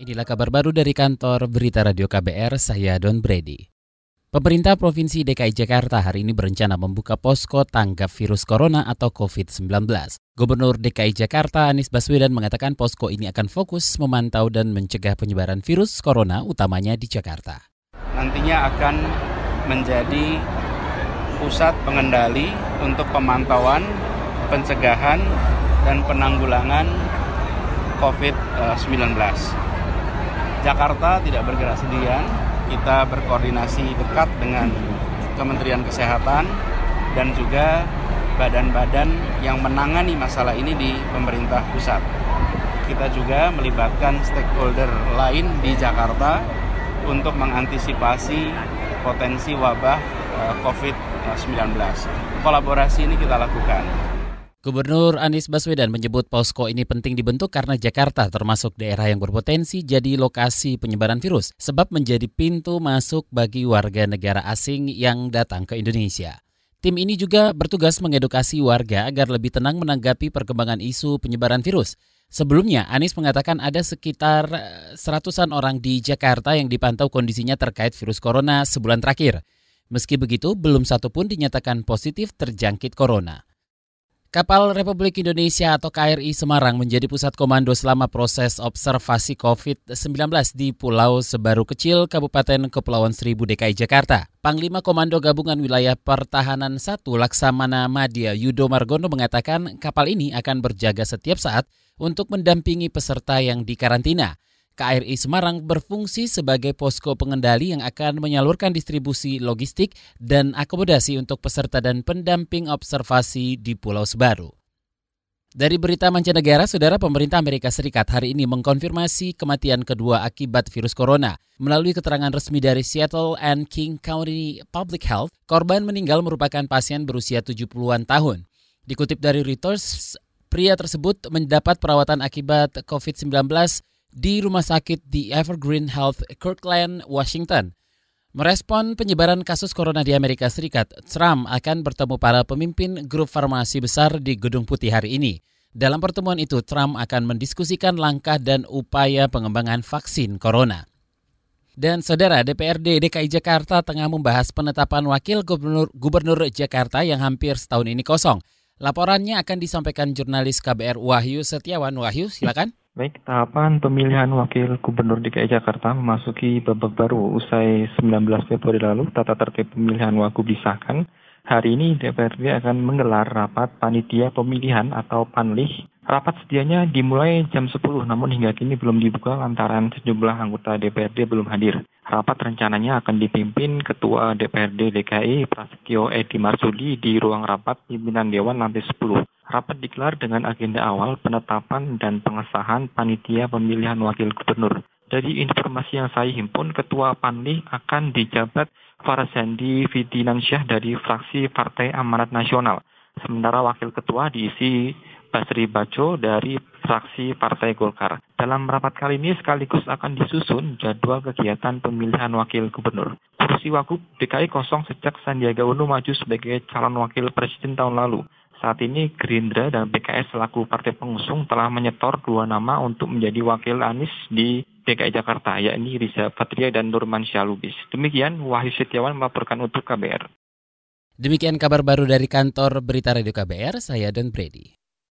Inilah kabar baru dari kantor Berita Radio KBR, saya Don Brady. Pemerintah Provinsi DKI Jakarta hari ini berencana membuka posko tanggap virus corona atau COVID-19. Gubernur DKI Jakarta Anies Baswedan mengatakan posko ini akan fokus memantau dan mencegah penyebaran virus corona utamanya di Jakarta. Nantinya akan menjadi pusat pengendali untuk pemantauan, pencegahan, dan penanggulangan COVID-19. Jakarta tidak bergerak sendirian, kita berkoordinasi dekat dengan Kementerian Kesehatan dan juga badan-badan yang menangani masalah ini di pemerintah pusat. Kita juga melibatkan stakeholder lain di Jakarta untuk mengantisipasi potensi wabah eh, COVID-19. Kolaborasi ini kita lakukan. Gubernur Anies Baswedan menyebut posko ini penting dibentuk karena Jakarta termasuk daerah yang berpotensi jadi lokasi penyebaran virus, sebab menjadi pintu masuk bagi warga negara asing yang datang ke Indonesia. Tim ini juga bertugas mengedukasi warga agar lebih tenang menanggapi perkembangan isu penyebaran virus. Sebelumnya, Anies mengatakan ada sekitar eh, seratusan orang di Jakarta yang dipantau kondisinya terkait virus corona sebulan terakhir. Meski begitu, belum satu pun dinyatakan positif terjangkit corona. Kapal Republik Indonesia atau KRI Semarang menjadi pusat komando selama proses observasi COVID-19 di Pulau Sebaru Kecil, Kabupaten Kepulauan Seribu DKI Jakarta. Panglima Komando Gabungan Wilayah Pertahanan 1 Laksamana Madya Yudo Margono mengatakan kapal ini akan berjaga setiap saat untuk mendampingi peserta yang dikarantina. KRI Semarang berfungsi sebagai posko pengendali yang akan menyalurkan distribusi logistik dan akomodasi untuk peserta dan pendamping observasi di Pulau Sebaru. Dari berita mancanegara, saudara pemerintah Amerika Serikat hari ini mengkonfirmasi kematian kedua akibat virus corona. Melalui keterangan resmi dari Seattle and King County Public Health, korban meninggal merupakan pasien berusia 70-an tahun. Dikutip dari Reuters, pria tersebut mendapat perawatan akibat COVID-19 di rumah sakit di Evergreen Health, Kirkland, Washington. Merespon penyebaran kasus corona di Amerika Serikat, Trump akan bertemu para pemimpin grup farmasi besar di Gedung Putih hari ini. Dalam pertemuan itu, Trump akan mendiskusikan langkah dan upaya pengembangan vaksin corona. Dan saudara DPRD DKI Jakarta tengah membahas penetapan wakil gubernur, gubernur Jakarta yang hampir setahun ini kosong. Laporannya akan disampaikan jurnalis KBR Wahyu Setiawan. Wahyu, silakan. Baik, tahapan pemilihan wakil gubernur DKI Jakarta memasuki babak baru usai 19 Februari lalu tata tertib pemilihan wagub disahkan. Hari ini DPRD akan menggelar rapat panitia pemilihan atau panlih. Rapat sedianya dimulai jam 10 namun hingga kini belum dibuka lantaran sejumlah anggota DPRD belum hadir. Rapat rencananya akan dipimpin Ketua DPRD DKI Prasetyo Edi Marsudi di ruang rapat pimpinan Dewan lantai 10. Rapat digelar dengan agenda awal penetapan dan pengesahan panitia pemilihan wakil gubernur. Dari informasi yang saya himpun, Ketua Panli akan dijabat Farasandi Fidinansyah dari fraksi Partai Amanat Nasional. Sementara Wakil Ketua diisi Basri Baco dari fraksi Partai Golkar. Dalam rapat kali ini sekaligus akan disusun jadwal kegiatan pemilihan wakil gubernur. Kursi Wagub DKI kosong sejak Sandiaga Uno maju sebagai calon wakil presiden tahun lalu. Saat ini Gerindra dan PKS selaku partai pengusung telah menyetor dua nama untuk menjadi wakil Anies di DKI Jakarta, yakni Riza Patria dan Nurman Syalubis. Demikian Wahyu Setiawan melaporkan untuk KBR. Demikian kabar baru dari kantor Berita Radio KBR, saya Don Brady.